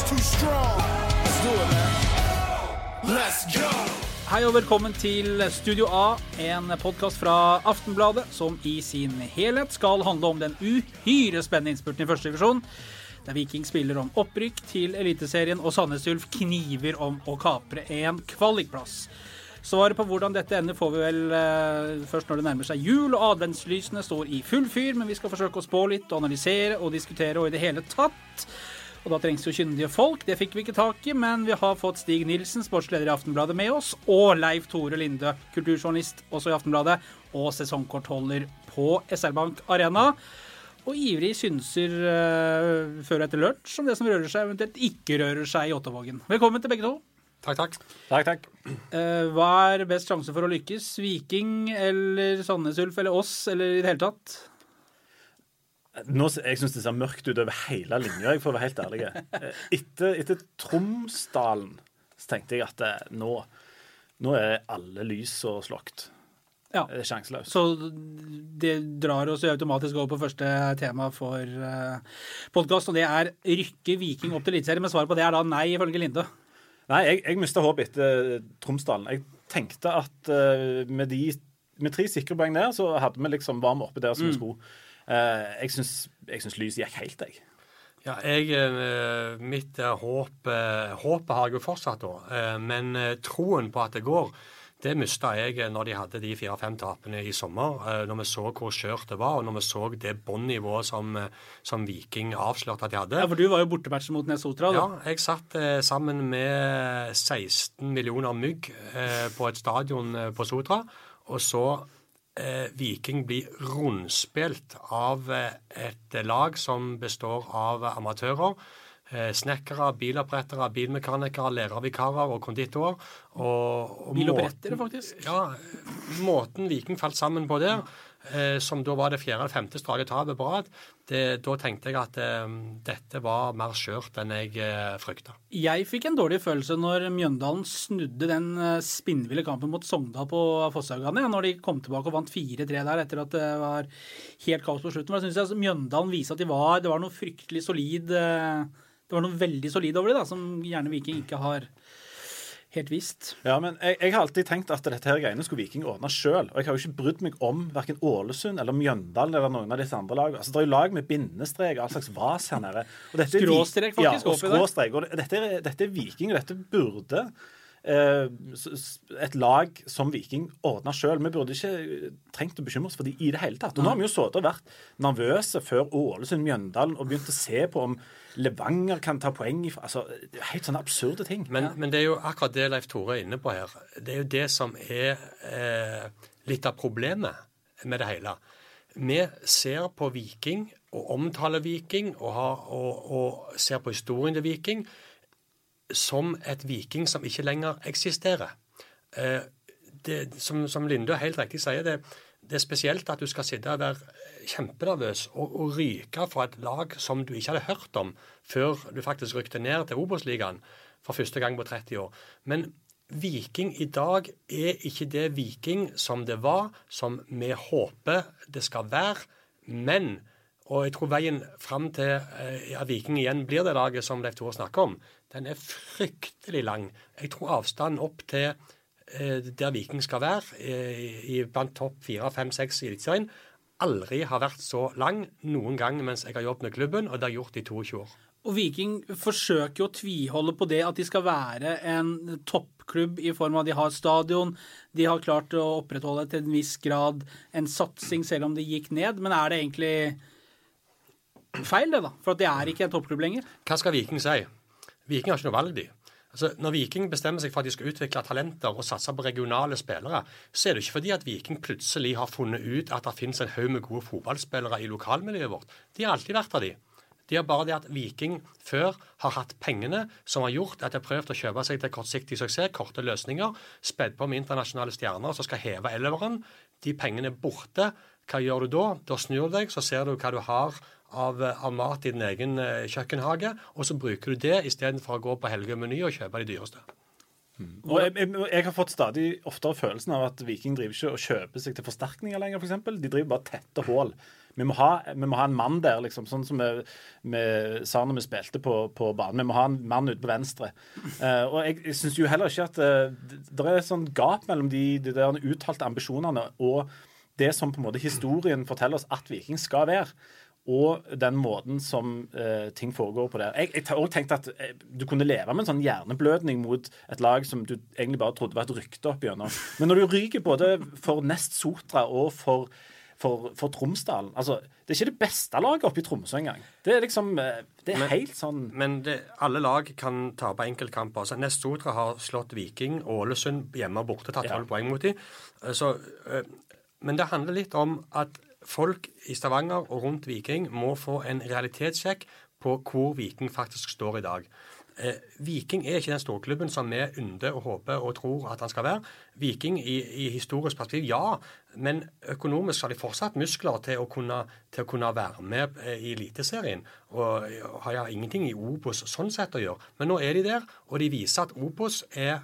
is too strong. Let's do it, man. Let's go. Hei og velkommen til Studio A, en podkast fra Aftenbladet som i sin helhet skal handle om den uhyre spennende innspurten i første divisjon. Der Viking spiller om opprykk til Eliteserien og Sandnes Ulf kniver om å kapre en kvalikplass. Svaret på hvordan dette ender får vi vel eh, først når det nærmer seg jul og adventslysene står i full fyr, men vi skal forsøke å spå litt og analysere og diskutere og i det hele tatt. Og da trengs jo kyndige folk. Det fikk vi ikke tak i, men vi har fått Stig Nilsen, sportsleder i Aftenbladet, med oss, og Leif Tore Linde, kulturjournalist også i Aftenbladet, og sesongkortholder på SR Bank Arena. Og ivrig synser uh, før og etter lunsj om det som rører seg, eventuelt ikke rører seg i Åttavågen. Velkommen til begge to. Takk, takk. Takk, takk. Uh, hva er best sjanse for å lykkes? Viking eller Sandnes Ulf eller oss, eller i det hele tatt? Nå, jeg syns det ser mørkt ut over hele linja, jeg får være helt ærlig. Eh, etter, etter Tromsdalen så tenkte jeg at det, nå, nå er alle lys og slokt. Ja. Det er sjanseløst. Så det drar oss automatisk over på første tema for uh, podkast, og det er rykke Viking opp til Eliteserien. Men svaret på det er da nei, ifølge Linde. Nei, jeg, jeg mista håpet etter Tromsdalen. Jeg tenkte at uh, med, de, med tre sikre poeng der, så hadde vi liksom var vi oppe der som vi skulle. Uh, jeg syns, jeg syns lys gikk helt, jeg. Ja, jeg, eh, mitt eh, håp eh, Håpet har jeg jo fortsatt, da. Eh, Men eh, troen på at det går, det mista jeg eh, når de hadde de fire-fem tapene i sommer. eh, Når vi så hvor skjørt det var, og når vi så det båndnivået som, eh, som Viking avslørte at de hadde. Ja, For du var jo bortematchen mot Nesotra. da. Ja, jeg satt eh, sammen med 16 millioner mygg eh, på et stadion eh, på Sotra, og så eh, Viking bli rundspilt av eh, et lag som består av amatører. Eh, snekkere, bilopprettere, bilmekanikere, lærervikarer og konditorer. Og, og Bilopprettere, faktisk. Ja, måten Viking falt sammen på der, eh, som da var det fjerde eller femte strake tapet på rad, da tenkte jeg at eh, dette var mer skjørt enn jeg eh, frykta. Jeg fikk en dårlig følelse når Mjøndalen snudde den eh, spinnville kampen mot Sogndal på Fosshaugane. Når de kom tilbake og vant 4-3 der etter at det var helt kaos på slutten. Men jeg altså, Mjøndalen viste at de var, det var noe fryktelig solid eh, Det var noe veldig solid over det, da, som gjerne Viking ikke har helt visst. Ja, men jeg, jeg har alltid tenkt at dette her greiene skulle Viking ordne sjøl. Og jeg har jo ikke brydd meg om verken Ålesund eller Mjøndalen eller noen av disse andre lagene. Altså, det er jo lag med bindestrek og all slags vas her nede. Og dette Skråstrek, faktisk, Ja, og skråstrek. Og dette dette er Viking, og dette burde et lag som Viking ordna sjøl. Vi burde ikke trengt å bekymre oss for de i det hele tatt. Og nå har vi jo sittet og vært nervøse før Ålesund, Mjøndalen og begynt å se på om Levanger kan ta poeng Altså, det er helt sånne absurde ting. Men, men det er jo akkurat det Leif Tore er inne på her. Det er jo det som er eh, litt av problemet med det hele. Vi ser på Viking og omtaler Viking og, har, og, og ser på historien til Viking som et Viking som ikke lenger eksisterer. Eh, det, som, som Linde helt riktig sier, det, det er spesielt at du skal sitte og være kjempenervøs og, og ryke fra et lag som du ikke hadde hørt om før du faktisk rykte ned til Obos-ligaen for første gang på 30 år. Men Viking i dag er ikke det Viking som det var, som vi håper det skal være. Men og jeg tror veien fram til eh, at Viking igjen blir det laget som Leif Tore snakker om, den er fryktelig lang. Jeg tror avstanden opp til eh, der Viking skal være, eh, i blant topp fire, fem, seks i Eliteserien, aldri har vært så lang noen gang mens jeg har jobbet med klubben, og det har jeg gjort i 22 år. Og Viking forsøker jo å tviholde på det at de skal være en toppklubb i form av at de har stadion, de har klart å opprettholde til en viss grad en satsing selv om det gikk ned. Men er det egentlig feil, det, da? For at det er ikke en toppklubb lenger? Hva skal Viking si? Viking har ikke noe valg, de. Altså, når Viking bestemmer seg for at de skal utvikle talenter og satse på regionale spillere, så er det ikke fordi at Viking plutselig har funnet ut at det finnes en haug med gode fotballspillere i lokalmiljøet vårt. De har alltid vært av de. De har bare det at Viking før har hatt pengene som har gjort at de har prøvd å kjøpe seg til kortsiktig suksess, korte løsninger, spedd på med internasjonale stjerner som skal heve elveren. De pengene er borte. Hva gjør du da? Da snur du deg, så ser du hva du har av, av mat i din egen eh, kjøkkenhage, og så bruker du det istedenfor å gå på Helgemeny og kjøpe de dyreste. Og jeg, jeg, jeg har fått stadig oftere følelsen av at Viking driver ikke og kjøper seg til forsterkninger lenger, f.eks. De driver bare tette hull. Vi må ha, vi må ha en mann der, liksom, sånn som vi, vi sa når vi spilte på, på banen. Vi må ha en mann ute på venstre. Uh, og jeg, jeg syns jo heller ikke at uh, det er et sånt gap mellom de, de der uttalte ambisjonene og det som på en måte historien forteller oss at Viking skal være. Og den måten som uh, ting foregår på der. Jeg, har også tenkt at eh, du kunne leve med en sånn hjerneblødning mot et lag som du egentlig bare trodde var et rykte opp gjennom. Men når du ryker både for Nest Sotra og for, for, for Tromsdalen altså, Det er ikke det beste laget oppe i Tromsø engang. Det er liksom eh, Det er Men- helt sånn Men det, alle lag kan tape enkeltkamper. Altså, Nest Sotra har slått Viking Ålesund hjemme og borte, tatt Ja. poeng mot dem. Så, men det handler litt om at folk i Stavanger og rundt Viking må få en realitetssjekk på hvor Viking faktisk står i dag. Eh, Viking er ikke den storklubben som vi ynder og håper og tror at han skal være. Viking i, i historisk perspektiv, ja, men økonomisk har de fortsatt muskler til å kunne, til å kunne være med eh, i Eliteserien. Og har ja ingenting i Obos sånn sett å gjøre. Men nå er de der, og de viser at Obos er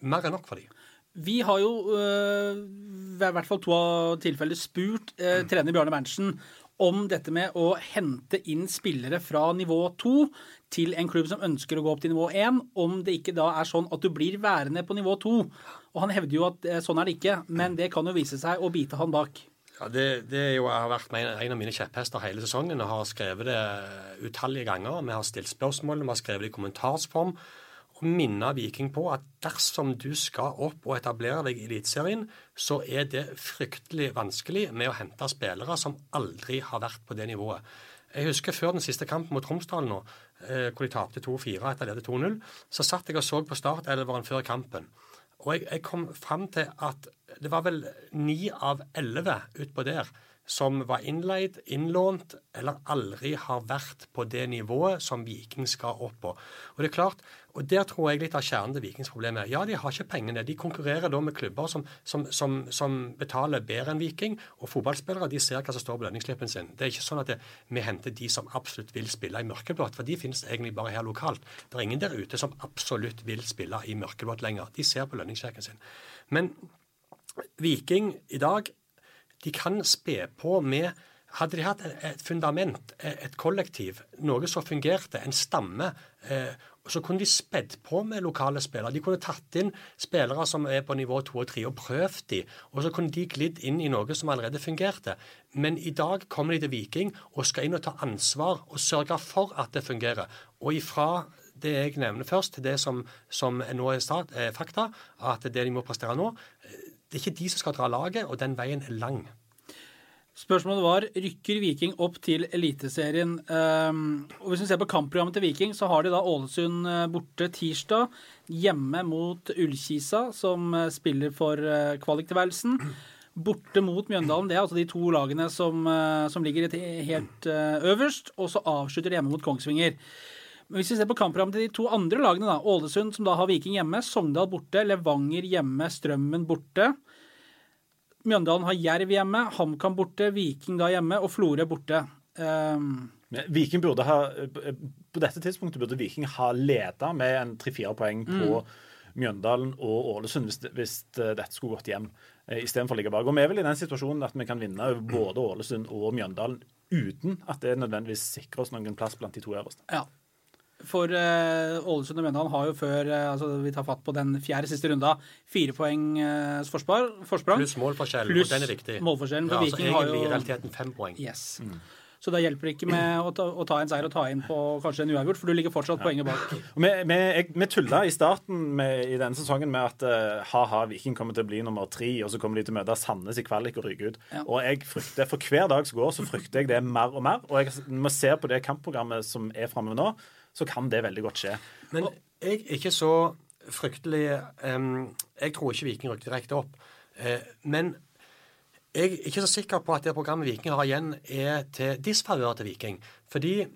mer enn nok for dem. Vi har jo øh, i hvert fall to av tilfeller spurt øh, trener Bjarne Berntsen om dette med å hente inn spillere fra nivå to til en klubb som ønsker å gå opp til nivå én, om det ikke da er sånn at du blir værende på nivå to. Og han hevder jo at eh, sånn er det ikke, men det kan jo vise seg å bite han bak. Ja, det, det er jo, har vært en, en av mine kjepphester hele sesongen. Jeg har skrevet det utallige ganger. Vi har stilt spørsmål, vi har skrevet det i kommentarsform. Og minne Viking på at dersom du skal opp og etablere deg i Eliteserien, så er det fryktelig vanskelig med å hente spillere som aldri har vært på det nivået. Jeg husker før den siste kampen mot Tromsdal nå, eh, hvor de tapte 2-4 etter lede 2-0, så satt jeg og så på startelveren før kampen. Og jeg, jeg kom fram til at det var vel ni av elleve utpå der som var innleid, innlånt, eller aldri har vært på det nivået som Viking skal opp på. Og det er klart, og der tror jeg litt av kjernen til Vikings problem er. Ja, de har ikke pengene. De konkurrerer da med klubber som, som, som, som betaler bedre enn Viking. Og fotballspillere de ser hva som står på lønningsslippen sin. Det er ikke sånn at det, vi henter de som absolutt vil spille i mørkeblått, for de finnes egentlig bare her lokalt. Det er ingen der ute som absolutt vil spille i mørkeblått lenger. De ser på lønningssjekken sin. Men Viking i dag de kan spe på med Hadde de hatt et fundament, et kollektiv, noe som fungerte, en stamme, eh, så kunne de spedd på med lokale spillere. De kunne tatt inn spillere som er på nivå to og tre, og prøvd de, og så kunne de glidd inn i noe som allerede fungerte. Men i dag kommer de til Viking og skal inn og ta ansvar og sørge for at det fungerer. Og ifra det jeg nevner først, til det som, som nå er, er fakta, at det de må prestere nå, eh, det er ikke de som skal dra laget, og den veien er lang. Spørsmålet var rykker Viking opp til Eliteserien. Um, og Hvis vi ser på kampprogrammet til Viking, så har de da Ålesund eh, borte tirsdag. Hjemme mot Ullkisa, som eh, spiller for eh, kvaliktilværelsen. Borte mot Mjøndalen. Det er altså de to lagene som, som ligger helt øverst. Og så avslutter de hjemme mot Kongsvinger. Men hvis vi ser på kampprogrammet til de to andre lagene, da, Ålesund som da har Viking hjemme, Sogndal borte, Levanger hjemme, Strømmen borte. Mjøndalen har Jerv hjemme, HamKam borte, Viking da hjemme og Florø borte. Um, Viking burde ha, På dette tidspunktet burde Viking ha leda med en tre-fire poeng på Mjøndalen og Ålesund hvis, hvis dette skulle gått hjem, eh, istedenfor å ligge bak. Og vi er vel i den situasjonen at vi kan vinne over både Ålesund og Mjøndalen uten at det nødvendigvis sikrer oss noen plass blant de to øverste. ja. For eh, Ålesund og Mjøndalen har jo før eh, altså vi tar fatt på den fjerde siste runda, fire poengs eh, forsprang. Pluss målforskjellen, Pluss og den er viktig. målforskjellen, for ja, så altså, har jo- i realiteten fem poeng. Yes. Så da hjelper det ikke med å ta, å ta en seier og ta inn på kanskje en uavgjort, for du ligger fortsatt poenget bak. Vi, vi, vi tulla i starten med, i denne sesongen med at uh, ha-ha, Viking kommer til å bli nummer tre, og så kommer de til å møte Sandnes i kvalik og ryke ut. Ja. Og jeg frykter, For hver dag som går, så frykter jeg det mer og mer. Og jeg, når se på det kampprogrammet som er framme nå, så kan det veldig godt skje. Men jeg er ikke så fryktelig um, Jeg tror ikke Viking rykker direkte opp. Uh, men jeg er ikke så sikker på at det programmet Viking har igjen, er til disfavør til Viking. Fordi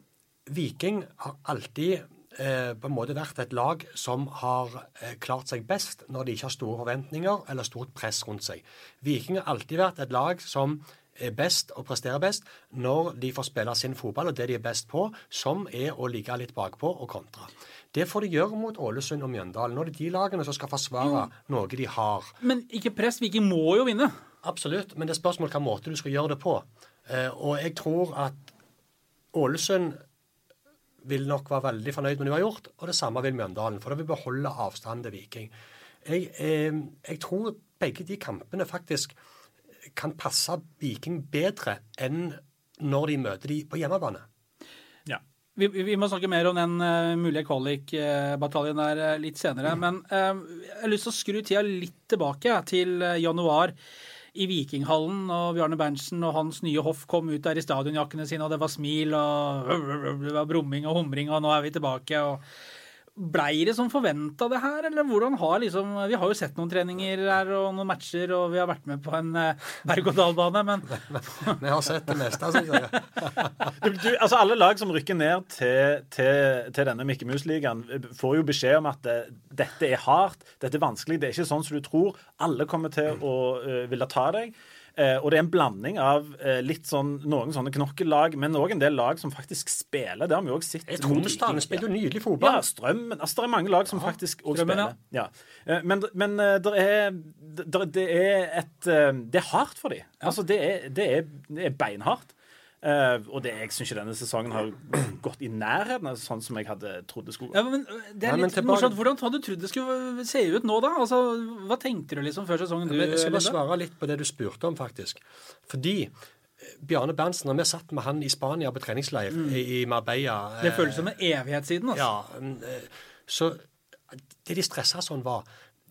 Viking har alltid eh, på en måte vært et lag som har eh, klart seg best når de ikke har store forventninger eller stort press rundt seg. Viking har alltid vært et lag som er best og presterer best når de får spille sin fotball og det de er best på, som er å ligge litt bakpå og kontre. Det får de gjøre mot Ålesund og Mjøndalen. Nå er det de lagene som skal forsvare noe de har. Men ikke press, Viking må jo vinne. Absolutt, men det er spørsmål hvilken måte du skal gjøre det på. Eh, og jeg tror at Ålesund vil nok være veldig fornøyd med det de har gjort, og det samme vil Mjøndalen. For da vil beholde avstanden til Viking. Jeg, eh, jeg tror begge de kampene faktisk kan passe Viking bedre enn når de møter de på hjemmebane. Ja. Vi, vi må snakke mer om den uh, mulige kvalik-bataljen der uh, litt senere. Men uh, jeg har lyst til å skru tida litt tilbake til januar i Vikinghallen. Og Bjarne Berntsen og hans nye hoff kom ut der i stadionjakkene sine, og det var smil og det var brumming og humring, og nå er vi tilbake. og Blei det som forventa, det her? Eller hvordan har liksom Vi har jo sett noen treninger her og noen matcher, og vi har vært med på en eh, berg-og-dal-bane, men Vi har sett det meste, syns jeg. Du, du, altså Alle lag som rykker ned til, til, til denne Mikke Mus-ligaen, får jo beskjed om at det, dette er hardt, dette er vanskelig, det er ikke sånn som du tror. Alle kommer til å uh, ville ta deg. Eh, og det er en blanding av eh, litt sånn, noen sånne knokkellag, men òg en del lag som faktisk spiller. Det har vi òg sett. Viking. spiller jo nydelig Ja, fotball. Strømmen. Altså, det er mange lag som faktisk òg spiller. Ja. Eh, Men, men det er, der, det er et Det er hardt for dem. Altså, det er, det er, det er beinhardt. Eh, og det, jeg syns ikke denne sesongen har gått i nærheten av sånn som jeg hadde trodd det skulle. Ja, men øh, det er Nei, men litt tilbake- morsomt. Hvordan hadde du trodd det skulle se ut nå, da? Altså, Hva tenkte du liksom før sesongen? Du, Men jeg skal bare Linda? svare litt på det du spurte om, faktisk. Fordi eh, Bjarne Berntsen, når vi satt med han i Spania på treningsleir i, i Marbella Mm. Det eh, føles som en evighet siden. Altså. Ja, mm, eh, så det de stressa sånn var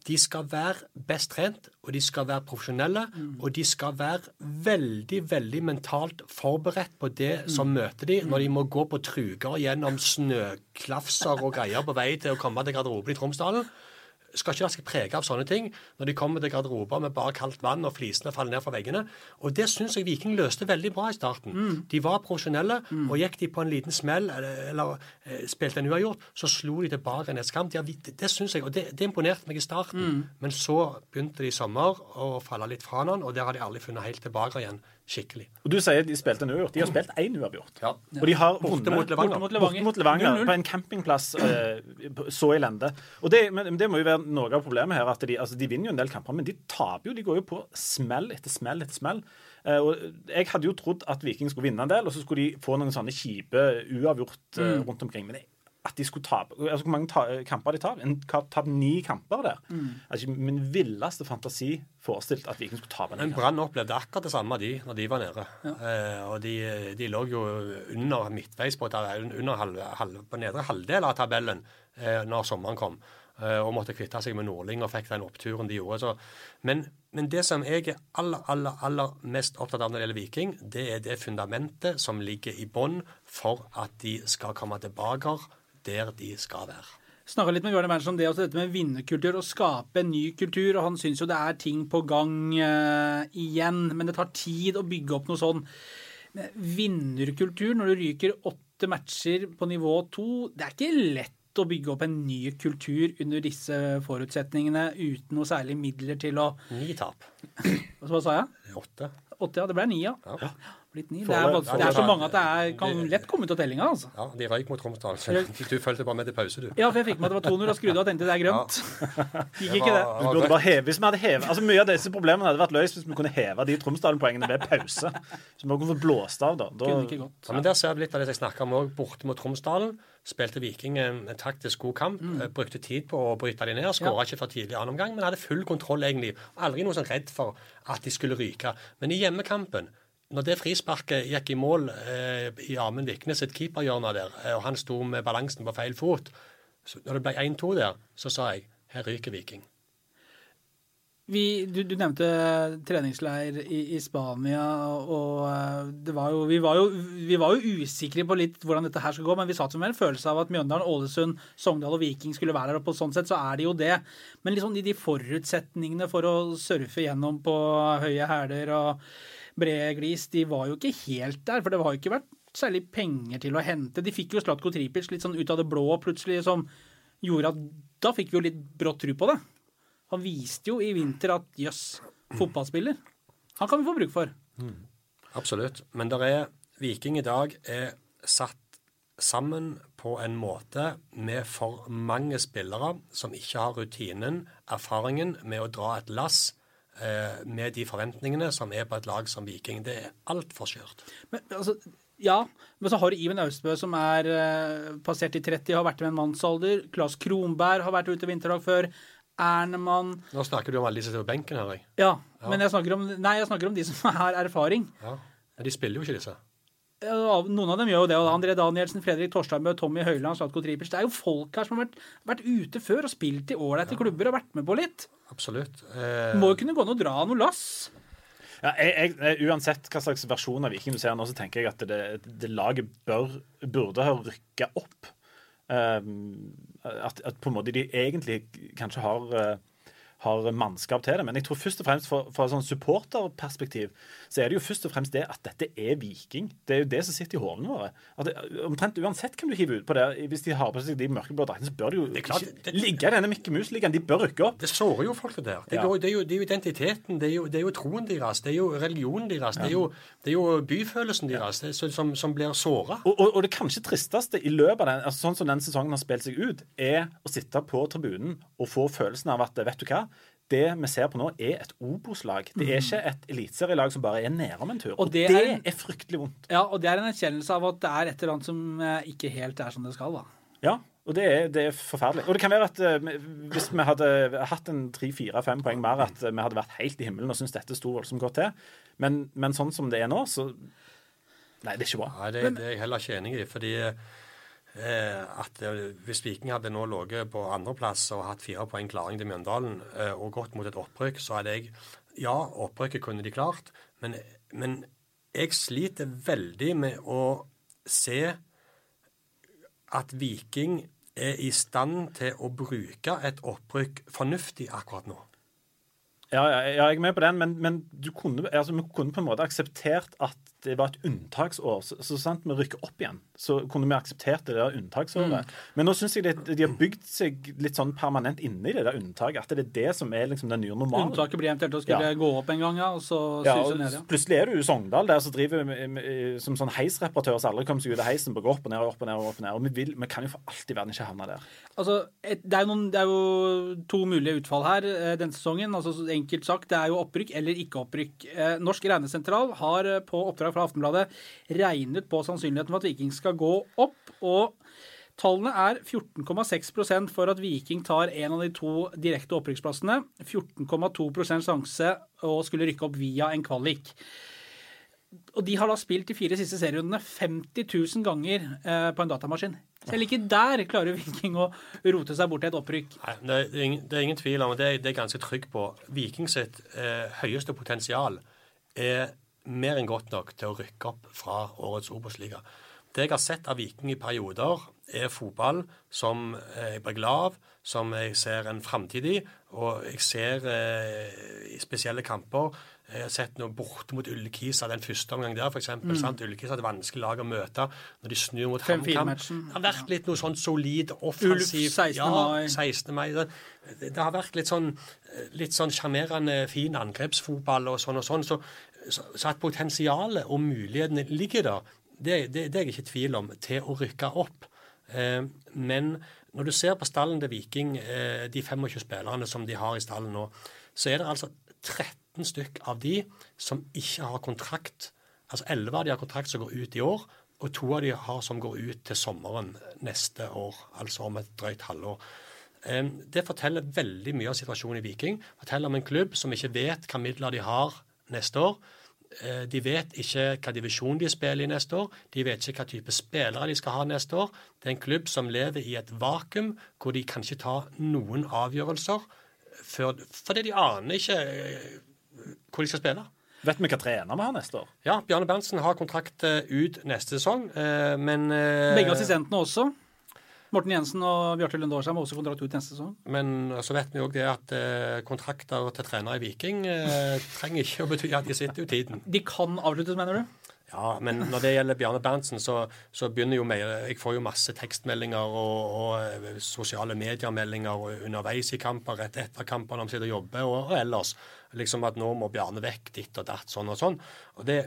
de skal være best trent, og de skal være profesjonelle. Og de skal være veldig, veldig mentalt forberedt på det som møter de, når de må gå på truger gjennom snøklafser og greier på vei til å komme til garderoben i Tromsdalen. Skal ikke la seg prege av sånne ting når de kommer til garderober med bare kaldt vann og flisene faller ned fra veggene. Og det syns jeg Viking løste veldig bra i starten. De var profesjonelle, og gikk de på en liten smell eller, eller eh, spilte en uavgjort, så slo de tilbake en kamp. De det det syns jeg, og det, det imponerte meg i starten. Men så begynte de i sommer å falle litt fra hverandre, og der har de aldri funnet helt tilbake igjen skikkelig. Og du sier de spilte en uavgjort. De har spilt én uavgjort. Ja. Og de har Borte vunnet mot Levanger. Borte mot Levanger. Borte mot Levanger 0-0. på en campingplass eh, så elendig. Og det, men det må jo være noe av problemet her. at De, altså, de vinner jo en del kamper, men de taper jo. De går jo på smell etter smell etter smell. Eh, og jeg hadde jo trodd at Viking skulle vinne en del, og så skulle de få noen sånne kjipe uavgjort eh, rundt omkring. Men det, at de skulle tape altså, Hvor mange ta kamper de tar? En tap ni kamper der. Altså, min villeste fantasi forestilt at Viking skulle tape Men. Brann opplevde akkurat det samme de når de var nede. Eh, og de, de lå jo under midtveis på, under halv, halv, på nedre halvdel av tabellen eh, når sommeren kom. Eh, og måtte kvitte seg med Nordling og fikk den oppturen de gjorde. Så. Men, men det som jeg er aller, aller, aller mest opptatt av når det gjelder Viking, det er det fundamentet som ligger i bånn for at de skal komme tilbake der de skal være. Snakka litt med Bjørn Berntsen om det, også dette med vinnerkultur, å skape en ny kultur. og Han syns jo det er ting på gang uh, igjen, men det tar tid å bygge opp noe sånn. Vinnerkultur, når du ryker åtte matcher på nivå to, det er ikke lett å bygge opp en ny kultur under disse forutsetningene uten noe særlig midler til å Ni tap. Hva sa jeg? Åtte. Åtte, ja. Det ble ni, ja. Ja. Blitt ni. Det er, det- er så mange at det er, kan lett komme ut av tellinga, altså. Ja, de røyk mot Tromsdal. så Du fulgte bare med til pause, du. Ja, for jeg fikk med at det var 200 og skrudde av og tenkte det er grønt. Gikk ikke det. Vi burde bare heve, hvis vi hadde hevet, altså Mye av disse problemene hadde vært løst hvis vi kunne heve de Tromsdalen-poengene ved pause. Så vi kunne få blåst av, da. da Kunne ikke gått. Ja, men Der ser vi litt av det jeg snakka om òg. Borte mot Tromsdalen spilte Viking en, en taktisk god kamp. Mm. eh, Brukte tid på å bryte de ned. Skåra ikke for tidlig i annen omgang, men hadde full kontroll, egentlig. Aldri noe sånn redd for at de skulle ryke. Men i hjemmekampen, når det frisparket gikk i mål eh, i Amund Viknes sitt keeperhjørne der, eh, og han sto med balansen på feil fot så Når det ble 1-2 der, så sa jeg her ryker Viking. Vi, du, du nevnte treningsleir i, i Spania, og eh, var jo, vi, var jo, vi var jo usikre på litt hvordan dette her skulle gå, men vi satt med en følelse av at Mjøndalen, Ålesund, Sogndal og Viking skulle være der, og på sånn sett så er det jo det. Men liksom de, de forutsetningene for å surfe gjennom på høye hæler og brede glis, de var jo ikke helt der, for det har jo ikke vært særlig penger til å hente. De fikk jo Slatko Tripic litt sånn ut av det blå plutselig, som gjorde at da fikk vi jo litt brått tru på det. Han viste jo i vinter at jøss, fotballspiller. Han kan vi få bruk for. Absolutt. Men der er Viking i dag er satt sammen på en måte med for mange spillere som ikke har rutinen, erfaringen med å dra et lass med de forventningene som er på et lag som Viking. Det er altfor skjørt. Men, altså, ja, men så har du Iven Austbø som er eh, passert i 30, har vært med en mannsalder. Claes Kronberg har vært ute vinterdag før. Ernemann Nå snakker du om alle de som sitter på benken, her, jeg. Ja, men jeg snakker, om, nei, jeg snakker om de som har erfaring. Ja. Men de spiller jo ikke disse. Ja, Noen av dem gjør jo det. og André Danielsen, Fredrik Torsteinbø, Tommy Høiland, Slatko Tripic. Det er jo folk her som har vært, vært ute før og spilt i ålreite klubber og vært med på litt. Absolutt. Eh, må jo kunne gå an å dra noe lass. Ja, jeg, jeg, uansett hva slags versjon av Viking du ser nå, så tenker jeg at det, det laget bør, burde ha rykka opp. Um, at, at på en måte de egentlig kanskje har, uh, har mannskap til det. Men jeg tror først og fremst fra, fra et sånn supporterperspektiv så er det jo først og fremst det at dette er Viking. Det er jo det som sitter i hodene våre. Det, omtrent uansett hvem du hiver ut på det, hvis de har på seg de mørkeblå draktene, så bør de jo det klart, ikke det- ligge i denne Mikke Mus-ligaen. De bør rykke opp. Det sårer jo folk, det der. Det, Ja. går, det, er jo, det er jo identiteten, det er jo, det er jo troen deres, det er jo religionen deres, det, er jo, det er jo byfølelsen deres er som, som blir såra. Og, og, og det kanskje tristeste i løpet av den, altså sånn som den sesongen har spilt seg ut, er å sitte på tribunen og få følelsen av at vet du hva, det vi ser på nå, er et Obos-lag. Det er ikke et eliteserielag som bare er nedom en tur. Og, det det, er- er, fryktelig vondt. Ja, og det er en erkjennelse av at det er et eller annet som eh, ikke helt er som det skal, da. Ja, og det er, det er forferdelig. Og det kan være at uh, hvis vi hadde hatt en tre-fire-fem poeng mer, at eh, vi hadde vært helt i himmelen og syntes dette sto voldsomt godt til. Men, men sånn som det er nå, så Nei, det er ikke bra. Nei, det, det er jeg heller ikke enig i. fordi at eh, Hvis Viking hadde nå ligget på andreplass og hatt fire poeng klaring til Mjøndalen eh, og gått mot et opprykk, så hadde jeg Ja, opprykket kunne de klart, men, men jeg sliter veldig med å se at Viking er i stand til å bruke et opprykk fornuftig akkurat nå. Ja, ja, jeg er med på den, men, men du kunne, altså, vi kunne på en måte akseptert at det var et unntaksår. Så, så sant vi rykker opp igjen, så kunne vi akseptert det der unntaksåret. Men nå syns jeg det, de har bygd seg litt sånn permanent inne i det der unntaket. At det er det som er liksom den nye normalen. Unntaket blir eventuelt å skulle Ja. gå opp en gang, ja, og så Ja, og ned, ja. Plutselig er du i Sogndal der som driver med, med, som sånn heisreparatør som aldri kommer seg ut av heisen på går opp og ned og opp og ned. Og opp og ned. Og vi, vil, vi kan jo for alt i verden ikke havne der. Altså, et, det, er noen, det er jo to mulige utfall her eh, denne sesongen. altså så Enkelt sagt, det er jo opprykk eller ikke opprykk. Eh, Norsk regnesentral har eh, på oppdrag fra Aftenbladet regnet på sannsynligheten for at Viking skal gå opp. og Tallene er 14,6% for at Viking tar en av de to direkte opprykksplassene. 14,2% sjanse å skulle rykke opp via en kvalik. Og de har da spilt de fire siste serierundene 50 000 ganger eh, på en datamaskin. Selv ikke der klarer Viking å rote seg bort til et opprykk. Nei, det, er ingen, det er ingen tvil om, og det, er- jeg ganske trygg på. Viking sitt eh, høyeste potensial er mer enn godt nok til å rykke opp fra årets Obos-liga. Det jeg har sett av Viking i perioder, er fotball som jeg blir glad av, som jeg ser en framtid i. Og jeg ser eh, i spesielle kamper Jeg har sett noe borte mot Ullkisa den første omgang der, f.eks. Mm. Ullkisa hadde vanskelig lag å møte. Når de snur mot HamKam Det har vært litt noe sånn solid, offensivt. 16. mai. Ja, 16. mai. Det, det har vært litt sånn litt sånn sjarmerende, fin angrepsfotball og sånn og sånn. Så, så, så at potensialet og mulighetene ligger der, det, det, det er jeg ikke i tvil om, til å rykke opp. Eh, men når du ser på stallen til Viking, eh, de 25 spillerne som de har i stallen nå, så er det altså 13 stykk av de som ikke har kontrakt. Altså 11 av de har kontrakt som går ut i år, og to av de har som går ut til sommeren neste år, altså om et drøyt halvår. Det forteller veldig mye av situasjonen i Viking. Forteller om en klubb som ikke vet hva midler de har neste år. Eh, De vet ikke hva divisjon de spiller i neste år. De vet ikke hva type spillere de skal ha neste år. Det er en klubb som lever i et vakuum, hvor de kan ikke ta noen avgjørelser. Fordi de aner ikke eh, hvor de skal spille. Vet vi hva trener vi har neste år? Ja, Bjarne Berntsen har kontrakt eh, ut neste sesong, eh, men eh, Begge assistentene også. Morten Jensen og Bjarte Lunde Aarsheim har også kontrakt ut neste sesong. Men så vet vi òg det at kontrakter til trenere i Viking trenger ikke å bety at de sitter ut tiden. De kan avsluttes, mener du? Ja, men når det gjelder Bjarne Berntsen, så, så begynner jo mer Jeg får jo masse tekstmeldinger og, og eh, sosiale mediemeldinger underveis i kamper, rett etter kamper når vi sitter og jobber, og, og ellers. Liksom at nå må Bjarne vekk, ditt og datt, sånn og sånn. Og det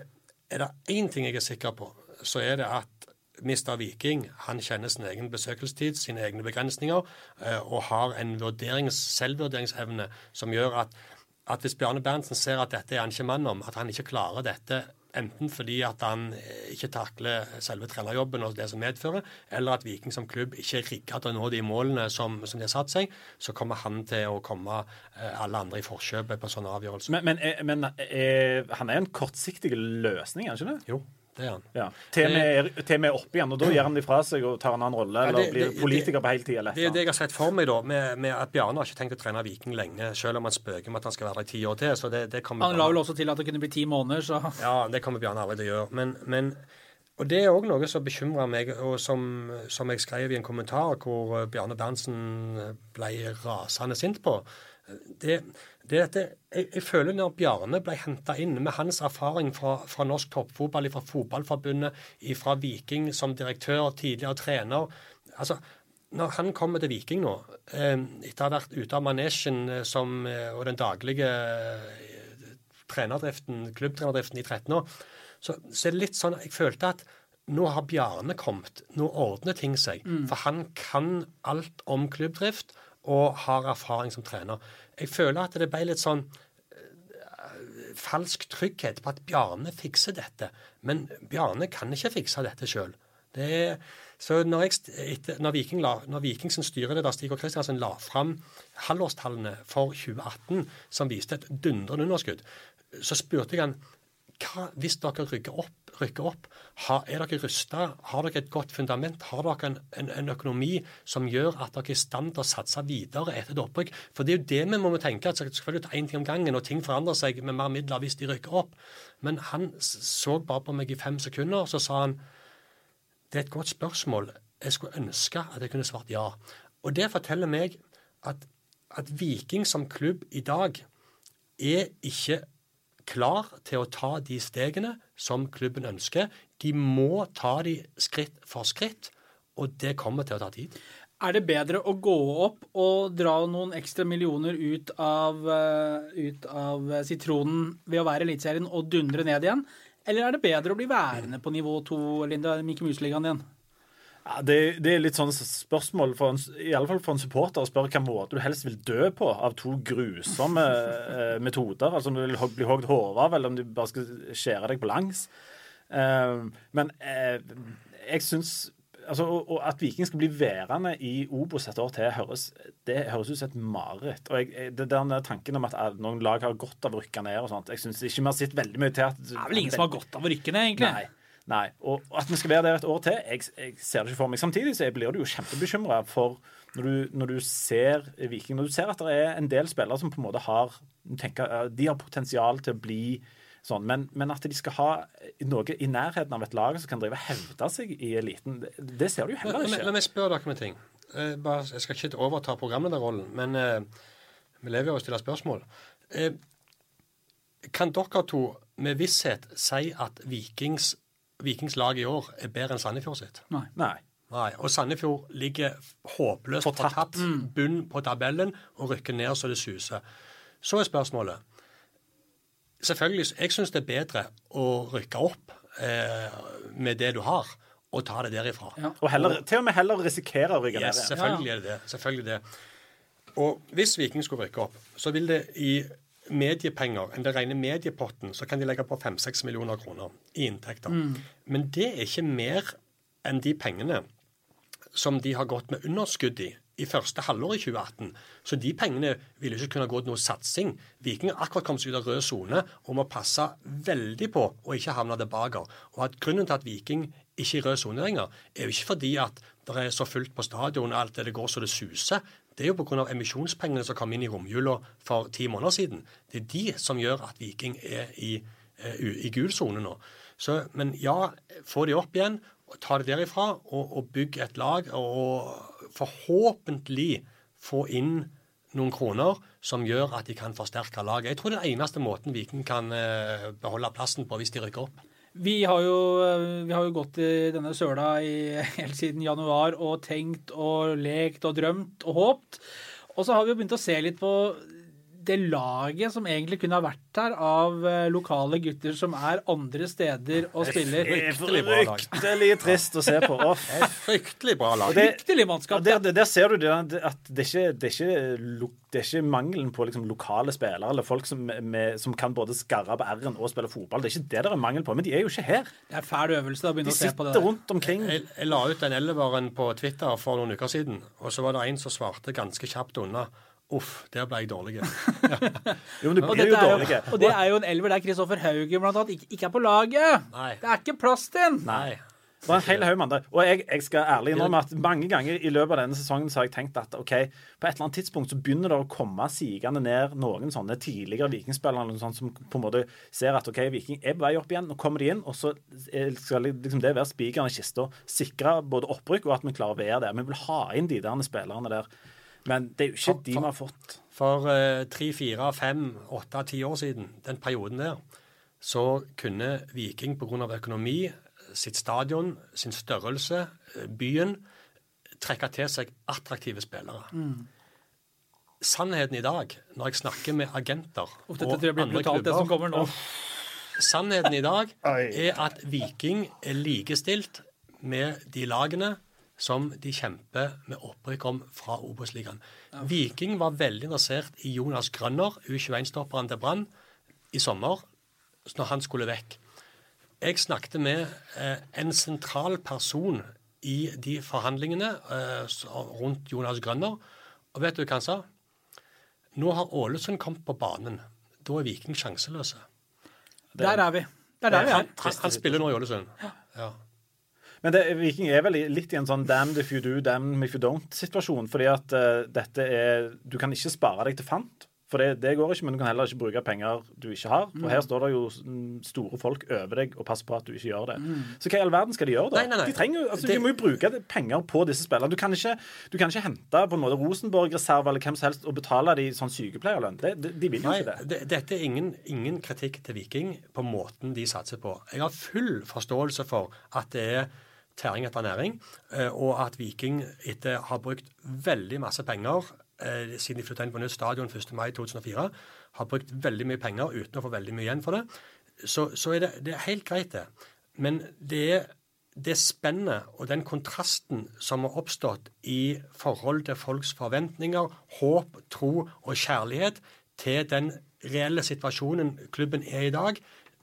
er det én ting jeg er sikker på, så er det at Mr. Viking han kjenner sin egen besøkelsestid, sine egne begrensninger, eh, og har en vurderings, selvvurderingsevne som gjør at at hvis Bjarne Berntsen ser at dette er han ikke mann om, at han ikke klarer dette enten fordi at han eh, ikke takler selve trenerjobben og det som medfører, eller at Viking som klubb ikke er rigga til å nå de målene som, som, de har satt seg, så kommer han til å komme eh, alle andre i forkjøpet på sånne avgjørelser. Men, men, er- men er, han er en kortsiktig løsning, er han ikke det? Jo, det er han. Ja. Til vi er, til er oppe igjen, og da gir han det fra seg og tar en annen rolle, Ja, eller det- blir det- politiker på hele tida. Det er det jeg har sett for meg, da, med, med at Bjarne har ikke tenkt å trene Viking lenge, selv om han spøker med at han skal være der i ti år til. så det, det kommer Han la vel også til at det kunne bli ti måneder, så Ja, det kommer Bjarne aldri til å gjøre. Men, men, og det er òg noe som bekymrer meg, og som, som jeg skrev i en kommentar hvor eh, Bjarne Berntsen ble rasende sint på. Det, det er dette, jeg, jeg føler når Bjarne ble henta inn med hans erfaring fra, fra norsk toppfotball, fra Fotballforbundet, fra Viking som direktør, tidligere trener altså når han kommer til Viking nå, eh, etter å ha vært ute av manesjen eh, som, eh, og den daglige trenerdriften, klubbtrenerdriften i 13 år, så, så er det litt sånn Jeg følte at nå har Bjarne kommet. Nå ordner ting seg. For han kan alt om klubbdrift og har erfaring som trener. Jeg føler at det ble litt sånn eh, falsk trygghet på at Bjarne fikser dette. Men Bjarne kan ikke fikse dette sjøl. Så når, jeg, etter, når, Viking la, når Viking sin styreleder Stig og Kristiansen la fram halvårstallene for 2018, som viste et dundrende underskudd, så spurte jeg han hva, hvis dere rykker opp, rykker opp har, er dere rusta? Har dere et godt fundament? Har dere en, en, en økonomi som gjør at dere er i stand til å satse videre etter et opprykk? For det er jo det vi må tenke. at Selvfølgelig én ting om gangen, og ting forandrer seg med mer midler hvis de rykker opp. Men han så bare på meg i fem sekunder, så sa han det er et godt spørsmål. Jeg skulle ønske at jeg kunne svart ja. Og det forteller meg at, at Viking som klubb i dag er ikke klar til å ta de stegene som klubben ønsker. De må ta de skritt for skritt, og det kommer til å ta tid. Er det bedre å gå opp og dra noen ekstra millioner ut av, eh, ut av sitronen ved å være Eliteserien og dundre ned igjen? Eller er det bedre å bli værende på nivå to, Linda, Mikke Mus-ligaen igjen? Ja, det, det er litt sånn spørsmål, for en, i alle fall for en supporter, å spørre hvilken måte du helst vil dø på av to grusomme eh, metoder. Altså om du vil bli hogd hodet av, eller om du bare skal skjære deg på langs. Eh, men eh, jeg syns altså, og, og At Viking skal bli værende i Obos et år til, høres, det høres ut som et mareritt. Og jeg, jeg- det der tanken om at eh, noen lag har godt av å rykke ned og sånt, jeg syns ikke vi har sett veldig mye til at Det er vel ingen som har godt av å rykke ned, egentlig. Nei. Nei. Og at vi skal være der et år til, jeg, jeg ser det ikke for meg. Samtidig så blir du jo kjempebekymra for når du, når du ser Viking Når du ser at det er en del spillere som på en måte har tenker, De har potensial til å bli sånn, men, men at de skal ha noe i nærheten av et lag som kan drive hevde seg i eliten, det, det ser du jo heller ikke. la meg spørre dere om en ting. Eh, bare, jeg skal ikke overta programlederrollen, men eh, vi lever jo og stiller spørsmål. Eh, kan dere to med visshet si at Vikings, Vikings lag i år er bedre enn Sandefjord sitt? Nei. Nei. Nei. Og Sandefjord ligger håpløst Fortapt. fortapt, bunn på tabellen og rykker ned så det suser. Så er spørsmålet Selvfølgelig, jeg syns det er bedre å rykke opp eh, med det du har, og ta det derifra. Ja. Og heller, til og med heller risikere å rykke Yes, ned. selvfølgelig er det det. Selvfølgelig det. Og hvis Viking skulle rykke opp, så vil det i mediepenger, enn det rene mediepotten, så kan de legge på 5-6 millioner kroner i inntekter. Men det er ikke mer enn de pengene som de har gått med underskudd i i første halvår i 2018. Så de pengene ville ikke kunne gå til noe satsing. Viking har akkurat kommet seg ut av rød sone og må passe veldig på å ikke havne tilbake. Og at Grunnen til at Viking ikke er i rød sone lenger, er jo ikke fordi at det er så fullt på stadion og alt det, det går så det suser. Det er jo pga. emisjonspengene som kom inn i romjula for ti måneder siden. Det er de som gjør at Viking er i, eh, i gul sone nå. Så, men ja, få de opp igjen, ta det derifra, og, og bygg et lag. Og forhåpentlig få inn noen kroner som gjør at de kan forsterke laget. Jeg tror det er den eneste måten Viking kan eh, beholde plassen på hvis de rykker opp. Vi har, jo, vi har jo gått i denne søla i, helt siden januar og tenkt og lekt og drømt og håpt. Og så har vi jo begynt å se litt på det laget som egentlig kunne ha vært her av eh, lokale gutter som er andre steder og spiller. Det er Fryktelig bra lag. fryktelig trist å se på. Fryktelig bra lag. det- Fryktelig mannskap. der, der, der ser du det, at det er ikke, det er ikke, det er ikke mangelen på liksom, lokale spillere eller folk som, med, som kan både skarre på R-en og spille fotball. Det er ikke det det er mangel på. Men de er jo ikke her. Det er fæl øvelse å De begynne å se på det sitter rundt omkring. Jeg, jeg la ut den elleveren på Twitter for noen uker siden, og så var det en som svarte ganske kjapt unna. Uff, der ble jeg dårlig. Jo, men du blir jo jo, og det er jo en elver der Kristoffer Haugen blant annet ikke, ikke er på laget. Nei. Det er ikke plass til den. Nei. Det var en hel haug med. Og jeg, jeg skal ærlig innrømme at mange ganger i løpet av denne sesongen så har jeg tenkt at OK, på et eller annet tidspunkt så begynner det å komme sigende ned noen sånne tidligere vikingspillere eller noe sånt, som på en måte ser at OK, Viking er på vei opp igjen. Nå kommer de inn, og så er- skal liksom det være spikeren i kista. Sikre både opprykk og at vi klarer å være der. Vi vil ha inn de der spillerne der. Men det er jo ikke de vi har fått. For eh, tre, fire, fem, åtte, ti år siden, den perioden der, så kunne Viking pga. økonomi, sitt stadion, sin størrelse, eh, byen, trekke til seg attraktive spillere. Sannheten i dag, når jeg snakker med agenter og dette tror jeg blir brutalt, det som kommer nå. Sannheten i dag er at Viking er likestilt med de lagene som de kjemper med opprykk om fra Obos-ligaen. Viking var veldig interessert i Jonas Grønner, U21-stopperen til Brann, i sommer, når han skulle vekk. Jeg snakket med eh, en sentral person i de forhandlingene eh, rundt Jonas Grønner, og vet du hva han sa? Nå har Ålesund kommet på banen. Da er Viking sjanseløse. Der er vi. Der er der vi Han, han, han spiller nå i Ålesund. Ja. Ja. Men det, Viking er vel litt i en sånn damn if you do, damn if you don't-situasjon. Fordi at uh, dette er Du kan ikke spare deg til fant. For det, det går ikke, men du kan heller ikke bruke penger du ikke har. Mm. Og her står det jo mm, store folk over deg og passer på at du ikke gjør det. Så hva i all verden skal de gjøre, da? Mm. Nei, nei, nei. De, trenger, altså, Det- de må jo bruke penger på disse spillerne. Du kan ikke, du kan ikke hente på en måte Rosenborg-reserve eller hvem som helst og betale de sånn sykepleierlønn. De, de vil jo ikke det. det, dette er ingen, ingen kritikk til Viking på måten de satser på. Jeg har full forståelse for at det er tæring etter næring, eh, og at Viking etter har brukt veldig masse penger eh, siden de flytta inn på nytt stadion 1. mai 2004, har brukt veldig mye penger uten å få veldig mye igjen for det, så, så er det, det er helt greit, det. Men det er det spennet og den kontrasten som har oppstått i forhold til folks forventninger, håp, tro og kjærlighet til den reelle situasjonen klubben er i dag,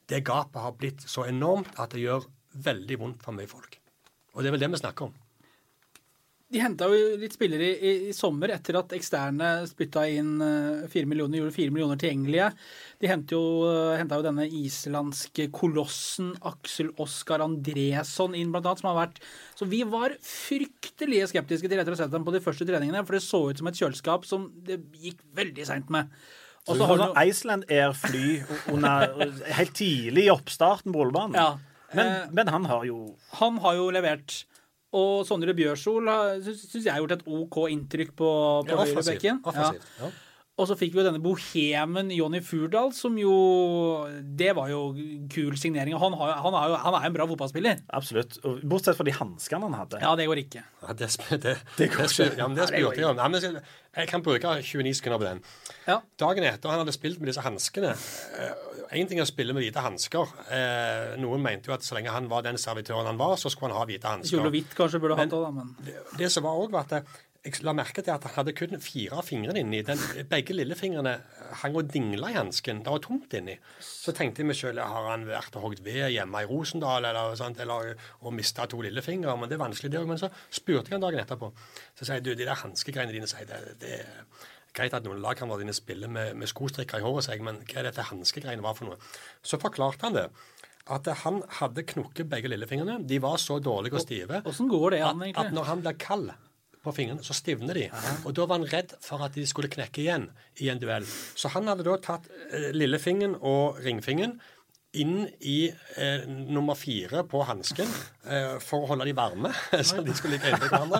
det gapet har blitt så enormt at det gjør veldig vondt for mye folk. Og det er vel det vi snakker om. De henta jo litt spillere i, i, i sommer etter at eksterne spytta inn eh, fire millioner, gjorde fire millioner tilgjengelige. De hentet jo, eh, jo denne islandske kolossen Aksel Oskar Andresson inn, blant annet, som har vært Så vi var fryktelige skeptiske til rett å slett dem på de første treningene, for det så ut som et kjøleskap som det gikk veldig seint med. Og Så så har sånn du Iceland Air-fly helt tidlig i oppstarten på rullebanen. Ja. Men, Eh, men han har jo Han har jo levert. Og Sondre Bjørsol syns jeg har gjort et OK inntrykk på, på Ja, høyrebekken. Ja. Og så fikk vi jo denne bohemen Jonny Furdal, som jo Det var jo kul signering. Han, har, han, er jo, han er en bra fotballspiller. Absolutt. Og Bortsett fra de hanskene han hadde. Ja, det går ikke. Ja, det, det, det, går spør, ja, men det spurte jeg om. Jeg kan bruke 29 sekunder på den. Ja. Dagen etter han hadde spilt med disse hanskene Én ting er å spille med hvite hansker. Eh, noen mente jo at så lenge han var den servitøren han var, så skulle han ha hvite hansker. Kjole og hvitt kanskje burde hatt da, men Det, det som var også var at jeg la merke til at han hadde kun fire fingre inni. Den, begge lillefingrene hang og dingla i hansken. Det var tomt inni. Så tenkte jeg meg sjøl har han vært og hogd ved hjemme i Rosendal eller, sånt, eller og mista to lillefingre. Men det er vanskelig, det òg. Men så spurte jeg han dagen etterpå. Så sier jeg du, de der hanskegreiene dine sier det, det greit at noen lagkamerater dine spiller med, med skostrikker i håret, jeg, men hva er dette hanskegreiene var for noe? Så forklarte han det. At han hadde knukket begge lillefingrene. De var så dårlige og stive åssen går det an, at, at når han blir kald på fingrene, så stivner de. Og da var han redd for at de skulle knekke igjen i en duell. Så han hadde da tatt eh, lillefingeren og ringfingeren inn i eh, nummer fire på hansken eh, for å holde de varme, så de skulle ligge inntil hverandre.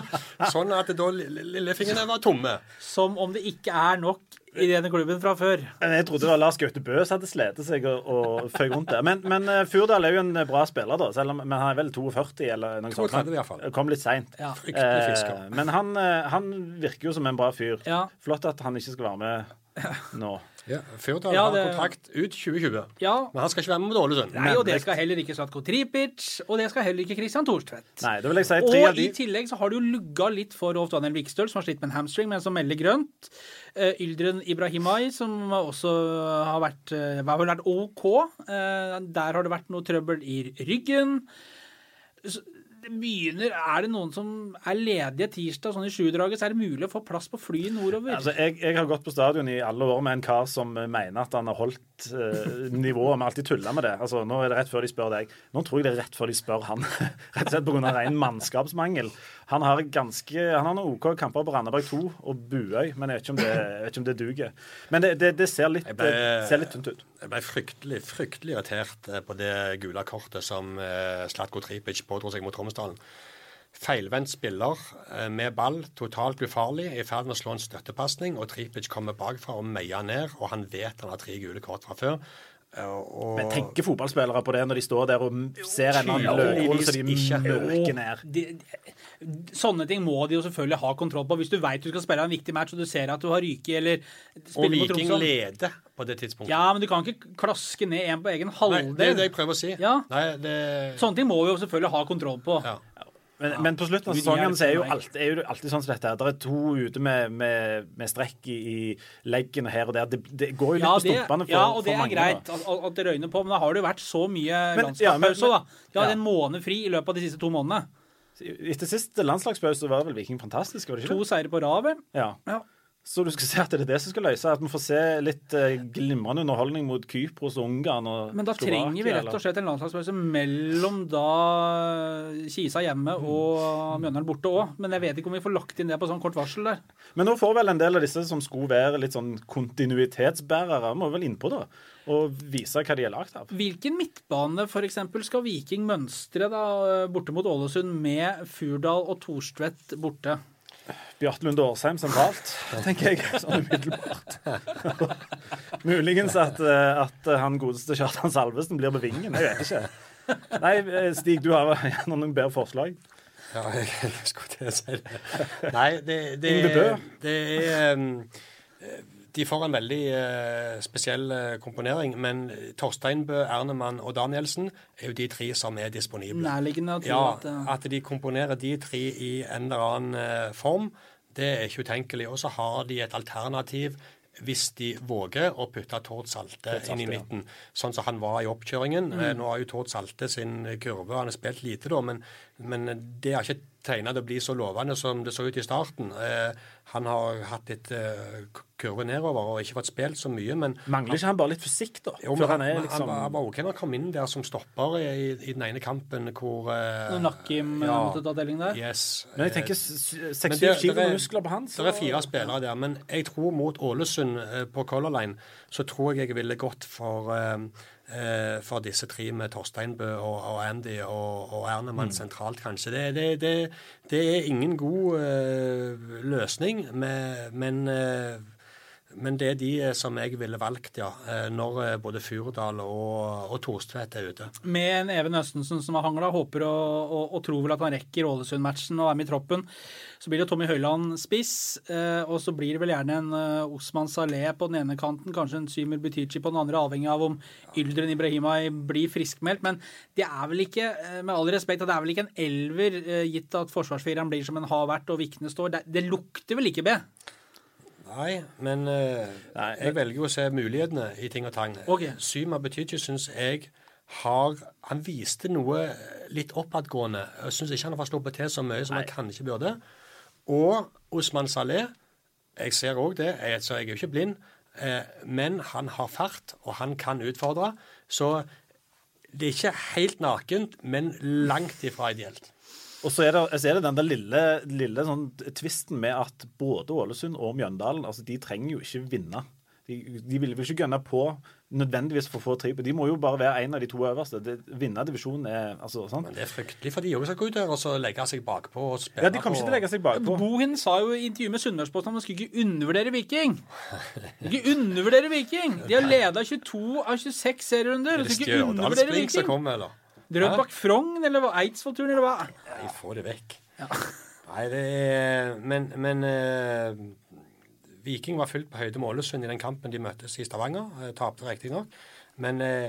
Sånn at da lillefingrene var tomme. Som om det ikke er nok i denne klubben fra før. Jeg trodde det var Lars Gaute Bø som hadde slitt seg og, og føy rundt der. Men, men eh, Furdal er jo en bra spiller, da. Selv om men han er vel 42 eller noe sånt. 32 i hvert fall. Han Kom litt seint. Ja. Eh, men han, eh, han virker jo som en bra fyr. Ja. Flott at han ikke skal være med nå. Ja, Fjordal Ja, har det- kontrakt ut 2020. Ja, Men han skal ikke være med mot Ålesund. Nei, og det skal heller ikke Slatko Tripic, og det skal heller ikke Christian Thorstvedt. Nei, det vil jeg si tre av Og de i tillegg så har du lugga litt for Rolf Daniel Vikstøl, som har slitt med en hamstring, men som melder grønt. Uh, Yldren Ibrahimai, som også har vært, uh, har vært OK. Uh, der har det vært noe trøbbel i ryggen. Så begynner, Er det noen som er ledige tirsdag, sånn i sjudraget, så er det mulig å få plass på flyet nordover. Altså, jeg, jeg har gått på stadion i alle år med en kar som mener at han har holdt eh, nivået. Vi har alltid tulla med det. Altså, nå er det rett før de spør deg. Nå tror jeg det er rett før de spør han. rett og slett pga. ren mannskapsmangel. Han har ganske, han har noen OK kamper på Randaberg 2 og Buøy, men jeg vet ikke om det, ikke om det duger. Men det, det, det ser, litt, ble- ser litt tynt ut. Jeg ble fryktelig fryktelig irritert eh, på det gule kortet som eh, Slatko Tripic pådro seg mot Tromsdalen. Feilvendt spiller eh, med ball, totalt ufarlig, er i ferd med å slå en støttepasning, og Tripic kommer bakfra og meier ned, og han vet han har tre gule kort fra før. Eh, Og, Men tenker fotballspillere på det når de står der og ser en annen løkål så de ikke. mørker ned? de, de, sånne ting må de jo selvfølgelig ha kontroll på. Hvis du vet du skal spille en viktig match, og du ser at du har ryket eller spiller mot Viking Tromsø leder på det tidspunktet. Ja, men du kan ikke klaske ned en på egen halvdel. Nei, det er det jeg prøver å si. Ja. Nei, det, Sånne ting må vi jo selvfølgelig ha kontroll på. ja. Men, men på slutten av sesongen så er jo er jo alltid sånn som dette. her. Det er to ute med, med, med strekk i, i leggen her og der. Det, det går jo litt Ja, på stumpene for, mange. ja, og det er mange. greit at, at det røyner på, men da har det jo vært så mye landslagspause, ja, da. De hadde ja. en måned fri i løpet av de siste to månedene. Etter siste landslagspause var vel Viking fantastisk, var det ikke det? To seire på rad, vel. Ja. Ja. Så du skal se at det er det som skal løse? At vi får se litt eh, glimrende underholdning mot Kypros og Ungarn og Men da trenger vi rett og slett en landslagspause mellom da Kisa hjemme og Mjøndalen borte òg. Men jeg vet ikke om vi får lagt inn det på sånn kort varsel der. Men nå får vel en del av disse som skulle være litt sånn kontinuitetsbærere, må vel innpå da, og vise hva de er lagd av. Hvilken midtbane eksempel, skal Viking mønstre da, borte mot Ålesund med Furdal og Thorstvedt borte? Bjarte Lunde Årsheim sentralt, tenker jeg, sånn umiddelbart. Muligens at, eh, at han godeste Kjartan Salvesen blir på vingen. Jeg vet ikke. Nei, eh, Stig, du har gjerne noen bedre forslag? Ja, jeg, jeg skulle til å si det. Nei, det, det, det, det er um, De får en veldig eh, spesiell eh, komponering, men Torsteinbø, Ernemann og Danielsen er jo de tre som er disponible. Nærliggende å Ja, at eh, at de komponerer de tre i en eller annen eh, form, det er ikke utenkelig. Og så har de et alternativ hvis de våger å putte Tord Salte inn i ja. midten, sånn som han var i oppkjøringen. Mm. Nå har jo Tord Salte sin kurve, han har spilt lite da, men, men det har ikke tegna til å bli så lovende som det så ut i starten. Eh, han har hatt litt eh, kurve nedover og ikke fått spilt så mye, men Mangler ikke han bare litt fysikk, da? jo, men han er han, liksom han var OK når han kom inn der som stopper i, i den ene kampen hvor eh, Nakim eh, ja. måtte ta deling der. Yes. Men jeg tenker Men seks-syv det- kilo det er- muskler på han. så- Det er fire spillere der, men jeg tror mot Ålesund eh, på Color Line, så tror jeg jeg ville gått for, eh, eh, for disse tre med Torsteinbø og, og Andy og, og Ernemann sentralt, kanskje. Det, det, det, det er ingen god eh, løsning, med, men eh, men det er de eh, som jeg ville valgt, ja. eh, Når eh, både Furdal og, og Thorstvedt er ute. Med en Even Østensen som har hangla, håper og, og, og tror vel at han rekker Ålesund-matchen og er med i troppen. Så blir det Tommy Høiland spiss, og så blir det vel gjerne en Osman Saleh på den ene kanten, kanskje en Symer Butichi på den andre, avhengig av om Yldren Ibrahimai blir friskmeldt. Men det er vel ikke, med all respekt, det er vel ikke en elver, gitt at forsvarsfireren blir som en har vært og Vikne står. Det, det lukter vel ikke B? Nei, men eh, Nei, jeg velger jo å se mulighetene i ting og tang. Ok. Syma Betychi syns jeg har Han viste noe litt oppadgående. Jeg syns ikke han har fått sluppet til så mye som han kanskje burde. Og Osman Saleh, jeg ser òg det, jeg, så jeg er jo ikke blind, eh, men han har fart, og han kan utfordre. Så det er ikke helt nakent, men langt ifra ideelt. Og så er, det, så er det den der lille, lille sånn tvisten med at både Ålesund og Mjøndalen altså de trenger jo ikke vinne. De, de vil vel ikke gønne på nødvendigvis for å få trippel. De må jo bare være en av de to øverste. Det, vinne divisjonen er altså, sant? Men det er fryktelig for de òg skal gå ut der og så legge seg bakpå og spille Ja, De kommer ikke til å legge seg bakpå. Bohin sa jo i intervjuet med Sunnmørsposten at man skulle ikke undervurdere Viking. Ikke undervurdere Viking! De har leda 22 av 26 serierunder. Er Du det skal ikke undervurdere som Viking. kommer, eller? Drøbak Frogn, eller hva? Eidsvollturen, eller hva? Nei, få det vekk. Nei, det er Men, men uh, Viking var fullt på høyde med Ålesund i den kampen de møttes i Stavanger. Eh, Tapte riktignok. Men uh,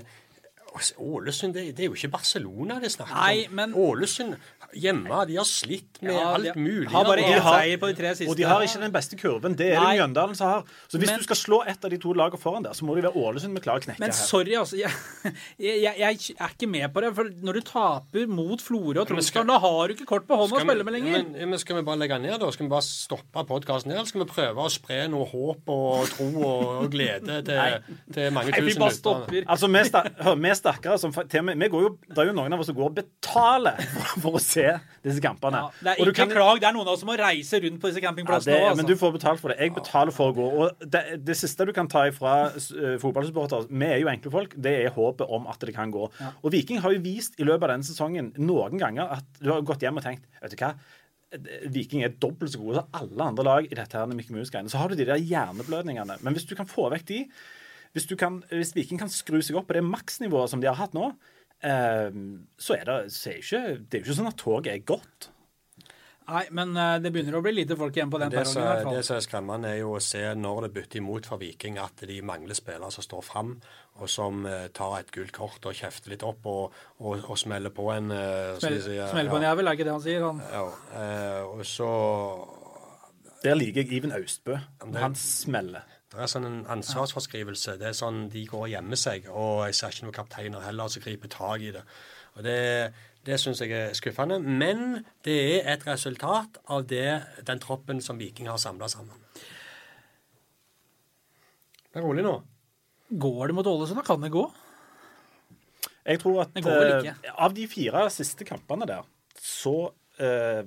Ålesund, det, det er jo ikke Barcelona det snakker Nei, om. men- Ålesund hjemme, de har slitt med Ja, alt mulig. har bare én seier på de tre siste. Og de har ikke den beste kurven. Det er Nei. det Mjøndalen som har. Så hvis Men- du skal slå et av de to lagene foran der, så må det være Ålesund vi klarer å knekke Men her. sorry, altså. Jeg, jeg, jeg, er ikke med på det. For når du taper mot Florø og Men Tromsdalen, da har du ikke kort på hånda å spille med lenger. Men, men skal vi bare legge ned, da? Skal vi bare stoppe podkasten her? Eller skal vi prøve å spre noe håp og tro og, og glede til, til mange tusen bare lyttere? stopper. Altså, vi, sta vi stakkare som vi går jo, Det er jo noen av oss som går og betaler for, for å se disse kampene. Ja, det er ikke kan- klag. Det er noen av oss som må reise rundt på disse Ja, campingplassene det, altså. men du får betalt for det. Jeg betaler for å gå. Og det, det siste du kan ta ifra uh, fotballsupportere, vi er jo enkle folk, det er håpet om at det kan gå. Og Viking har jo vist i løpet av denne sesongen noen ganger at du har gått hjem og tenkt vet du hva, Viking er dobbelt så gode som alle andre lag i dette her Mickey Mouse-greiene. Så har du de der hjerneblødningene. Men hvis du kan få vekk de, hvis, du kan, hvis Viking kan skru seg opp på det maksnivået som de har hatt nå, så er det, så er ikke, det er jo ikke sånn at toget er godt. Nei, men eh, det begynner å bli lite folk igjen på den perrongen. som, i hvert fall. det som er skremmende, er jo å se når det bytter imot for Viking, at de mangler spillere som står fram, og som eh, tar et gult kort og kjefter litt opp og, og, og smeller på en eh, Smell- Smeller på en jævel, er ikke det han sier? Han. ja, eh, Og så Der liker jeg Iven Austbø. Han smeller. Det er sånn en ansvarsforskrivelse. Det er sånn De går og gjemmer seg, og jeg ser ikke noen kapteiner heller som griper tak i det. Og Det, det syns jeg er skuffende. Men det er et resultat av det, den troppen som Viking har samla sammen. Det er rolig nå. Går det mot Ålesund, da kan det gå. Jeg tror at Det eh, av de fire siste kampene der, så eh,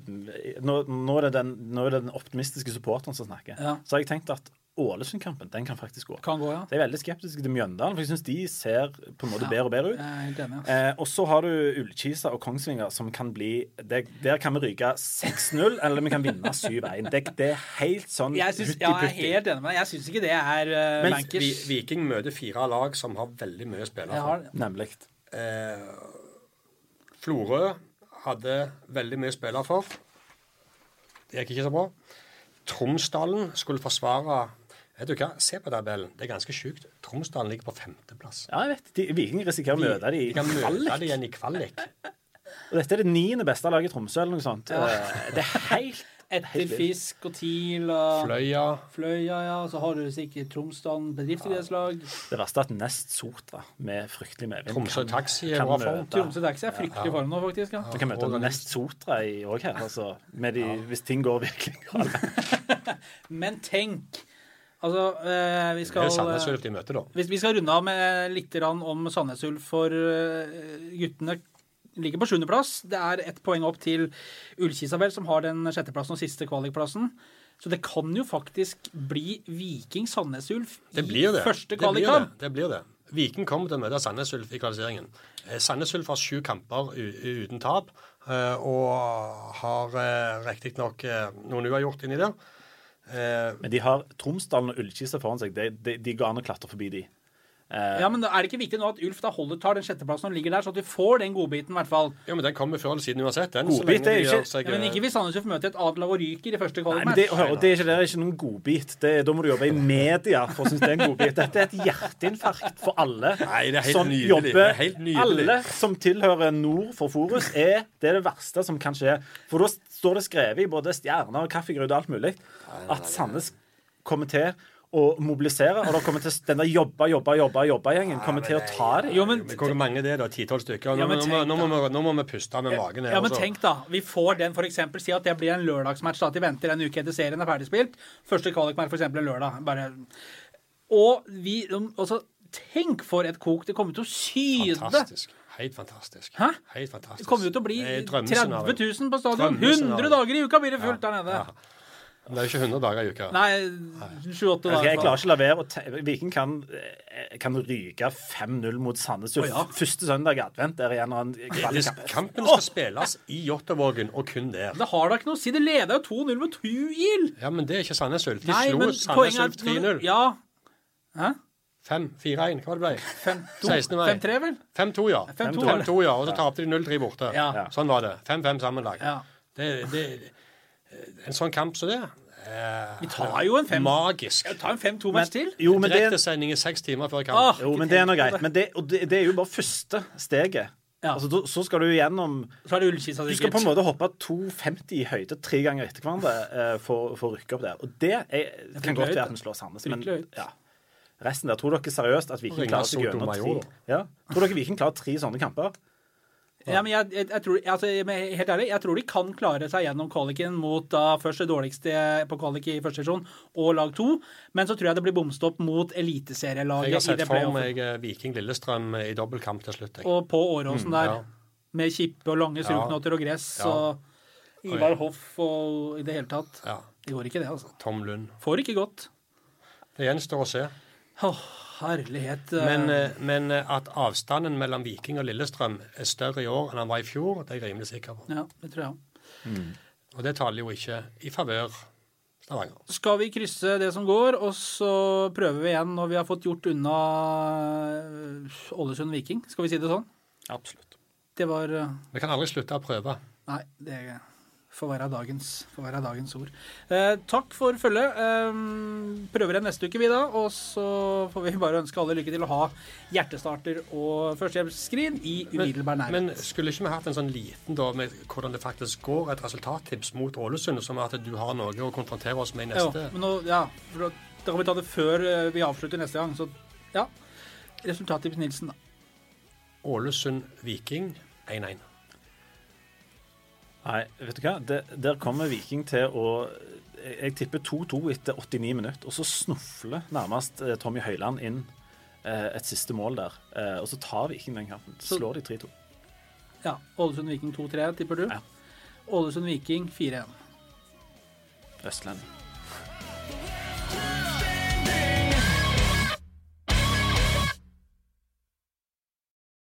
nå, nå, er det den, nå er det den optimistiske supporteren som snakker. Ja. Så har jeg tenkt at Ålesund-kampen, den kan faktisk gå. Kan gå, ja. Jeg er veldig skeptisk til Mjøndalen, for jeg syns de ser på en måte Ja. bedre og bedre ut. Eh, og så har du Ullkisa og Kongsvinger, som kan bli det, Der kan vi ryke 6-0, eller vi kan vinne 7-1. Det, det er helt sånn syns- ja, jeg er helt enig med deg. Jeg syns ikke det er uh, Men bankers. Vi, Viking møter fire lag som har veldig mye å spille for. har, Nemlig. Eh, Florø hadde veldig mye å spille for. Det gikk ikke så bra. Tromsdalen skulle forsvare Vet du hva, Se på tabellen. Det er ganske sjukt. Tromsdalen ligger på femteplass. Ja, jeg vet. De, Viking risikerer å møte dem De kan i møte dem igjen i kvalik. Og dette er det niende beste laget i Tromsø, eller noe sånt. Ja. Det er helt etter. Fisk og TIL og Fløya Fløya, ja. Så har du sikkert Tromsdalen bedriftsidrettslag. Det verste er at Nest Sotra med fryktelig medvind Tromsø Taxi er bra form. Tromsø Taxi er fryktelig i form nå, faktisk. Ja. Du kan møte Nest Sotra i òg her, altså, med de, hvis ting går virkelig galt. Men tenk Altså, eh, vi skal Sandnes Ulf de møter, da. Hvis vi skal runde av med litt om Sandnes Ulf, for eh, guttene ligger på sjuendeplass. Det er ett poeng opp til Ullkisabel, som har den sjetteplassen og siste kvalikplassen. Så det kan jo faktisk bli Viking Sandnes Ulf i Det blir det. første blir det. det blir det. Viking kommer til å møte Sandnes Ulf i kvalifiseringen. Eh, Sandnes Ulf har sju kamper uten tap, eh, og har eh, riktignok eh, noen uavgjort inni der. Eh, Men de har Tromsdalen og Ullkisa foran seg. De, de, de går an å klatre forbi de. Eh, Ja, men Er det ikke viktig nå at Ulf da holder, tar den sjetteplassen og ligger der, så at vi får den godbiten, i hvert fall? Ja, men den kommer før eller siden uansett. Den, Godbit så lenge er ikke- seg, Ja, men ikke hvis Sandnes får møte et annet og ryker i første kvalikmatch. det, hør, det er ikke, det er ikke noen godbit. Det, da må du jobbe i media for å synes det er en godbit. Dette er et hjerteinfarkt for alle Nei, det er helt som nydelig. jobber. Det er helt nydelig. Alle som tilhører Nord for Forus, er det, er det verste som kan skje. For da står det skrevet i både stjerner og kaffegrøt og alt mulig at Sandnes kommer til å mobilisere, og da kommer til denne der jobba, jobba, jobba, jobba-gjengen kommer til å ta det. Jo, men Hvor mange det er da? Ti-tolv stykker? Nå, Ja, men nå, nå, må nå må vi puste med magen her. Ja, men også. tenk da, Vi får den eksempel, Si at det blir en lørdagsmatch. da, At de venter en uke etter serien er ferdigspilt. Første kvalikmatch f.eks. en lørdag. bare... Og vi også, Tenk for et kok det kommer til å syde! Fantastisk. Helt fantastisk. Hæ? Helt fantastisk. Det kommer jo til å bli Det er 30 000 på stadion. 100 dager i uka blir det fullt der nede. Ja. Men Det er jo ikke 100 dager i uka. Nei, 28 dager. Okay, jeg klarer ikke å la være Viking kan, eh, kan ryke 5-0 mot Sandnes Å, ja. første søndag i advent. Der igjen en kvalikkamp. Kampen skal spilles i Jåttåvågen, og kun der. Det har da ikke noe å si. Det leder jo 2-0 mot Tuil. Ja, men det er ikke Sandnes Ulf. De Nei, slo men Sandnes Ulf er 3-0. Ja. Hæ? 5-4-1, hva det ble? 5-2. 16. mai. 5-3, vel? 5-2, ja. 5-2, 5-2, ja. Og så tapte de 0-3 borte. Ja. Sånn var det. 5-5 sammenlagt. Ja. Det, det, en sånn kamp som det eh, Vi tar jo en fem. magisk. Ta en 5-2-match til. Jo, men det, Direktesending i seks timer før kamp. Ah, jo, men det er noe greit. Men det, og det, det er jo bare første steget. Ja. Altså, så skal du gjennom Så er det Ullkisa Du skal på en måte hoppe 2,50 i høyde tre ganger etter hverandre uh, for, for å rykke opp der. Og det er, kan godt være at vi slår Sandnes, men ja. Resten der, Tror dere seriøst at Viking klarer seg gjennom tre? Ja. Tror dere Viking klarer tre sånne kamper? Ja, men jeg, jeg, jeg tror, altså, helt ærlig, jeg tror de kan klare seg gjennom kvaliken mot da først det dårligste på kvalik i første divisjon og lag to. Men så tror jeg det blir bomstopp mot eliteserielaget. Jeg har i sett det for meg eh, Viking Lillestrøm i dobbeltkamp til slutt. Jeg. Og på Åråsen der, ja. med kippe og lange skruknotter og gress Ja. og Ivar Hoff og i det hele tatt. Ja. Det går ikke, det, altså. Tom Lund. Får ikke godt. Det gjenstår å se. Åh, herlighet. eh, Men, eh, men eh, at avstanden mellom Viking og Lillestrøm er større i år enn han var i fjor, det er jeg rimelig sikker på. Ja, det tror jeg mm. Og det taler jo ikke i favør Stavanger. Skal vi krysse det som går, og så prøver vi igjen når vi har fått gjort unna Ålesund Viking? Skal vi si det sånn? Absolutt. Det var Vi kan aldri slutte å prøve. Nei, det får være dagens, får være dagens ord. Eh, takk for følget. Eh, prøver igjen neste uke, vi da. Og så får vi bare ønske alle lykke til å ha hjertestarter og førstehjelpsskrin i umiddelbar nærhet. Men skulle ikke vi hatt en sånn liten da med hvordan det faktisk går, et resultattips mot Ålesund, som at du har noe å konfrontere oss med i Jo, neste men nå, ja, for da, da kan vi ta det før eh, vi avslutter neste gang. Så ja. Resultattips Nilsen, da. Ålesund-Viking 1-1. Nei, vet du hva? Det, der kommer Viking til å Jeg, jeg tipper 2-2 etter 89 minutter, og så snufler nærmest eh, Tommy Høiland inn eh, et siste mål der. Eh, og så tar Viking den kampen. Slår de 3-2. Ja, Ålesund Viking 2-3, tipper du? Ja. Ålesund Viking 4-1. Østlending.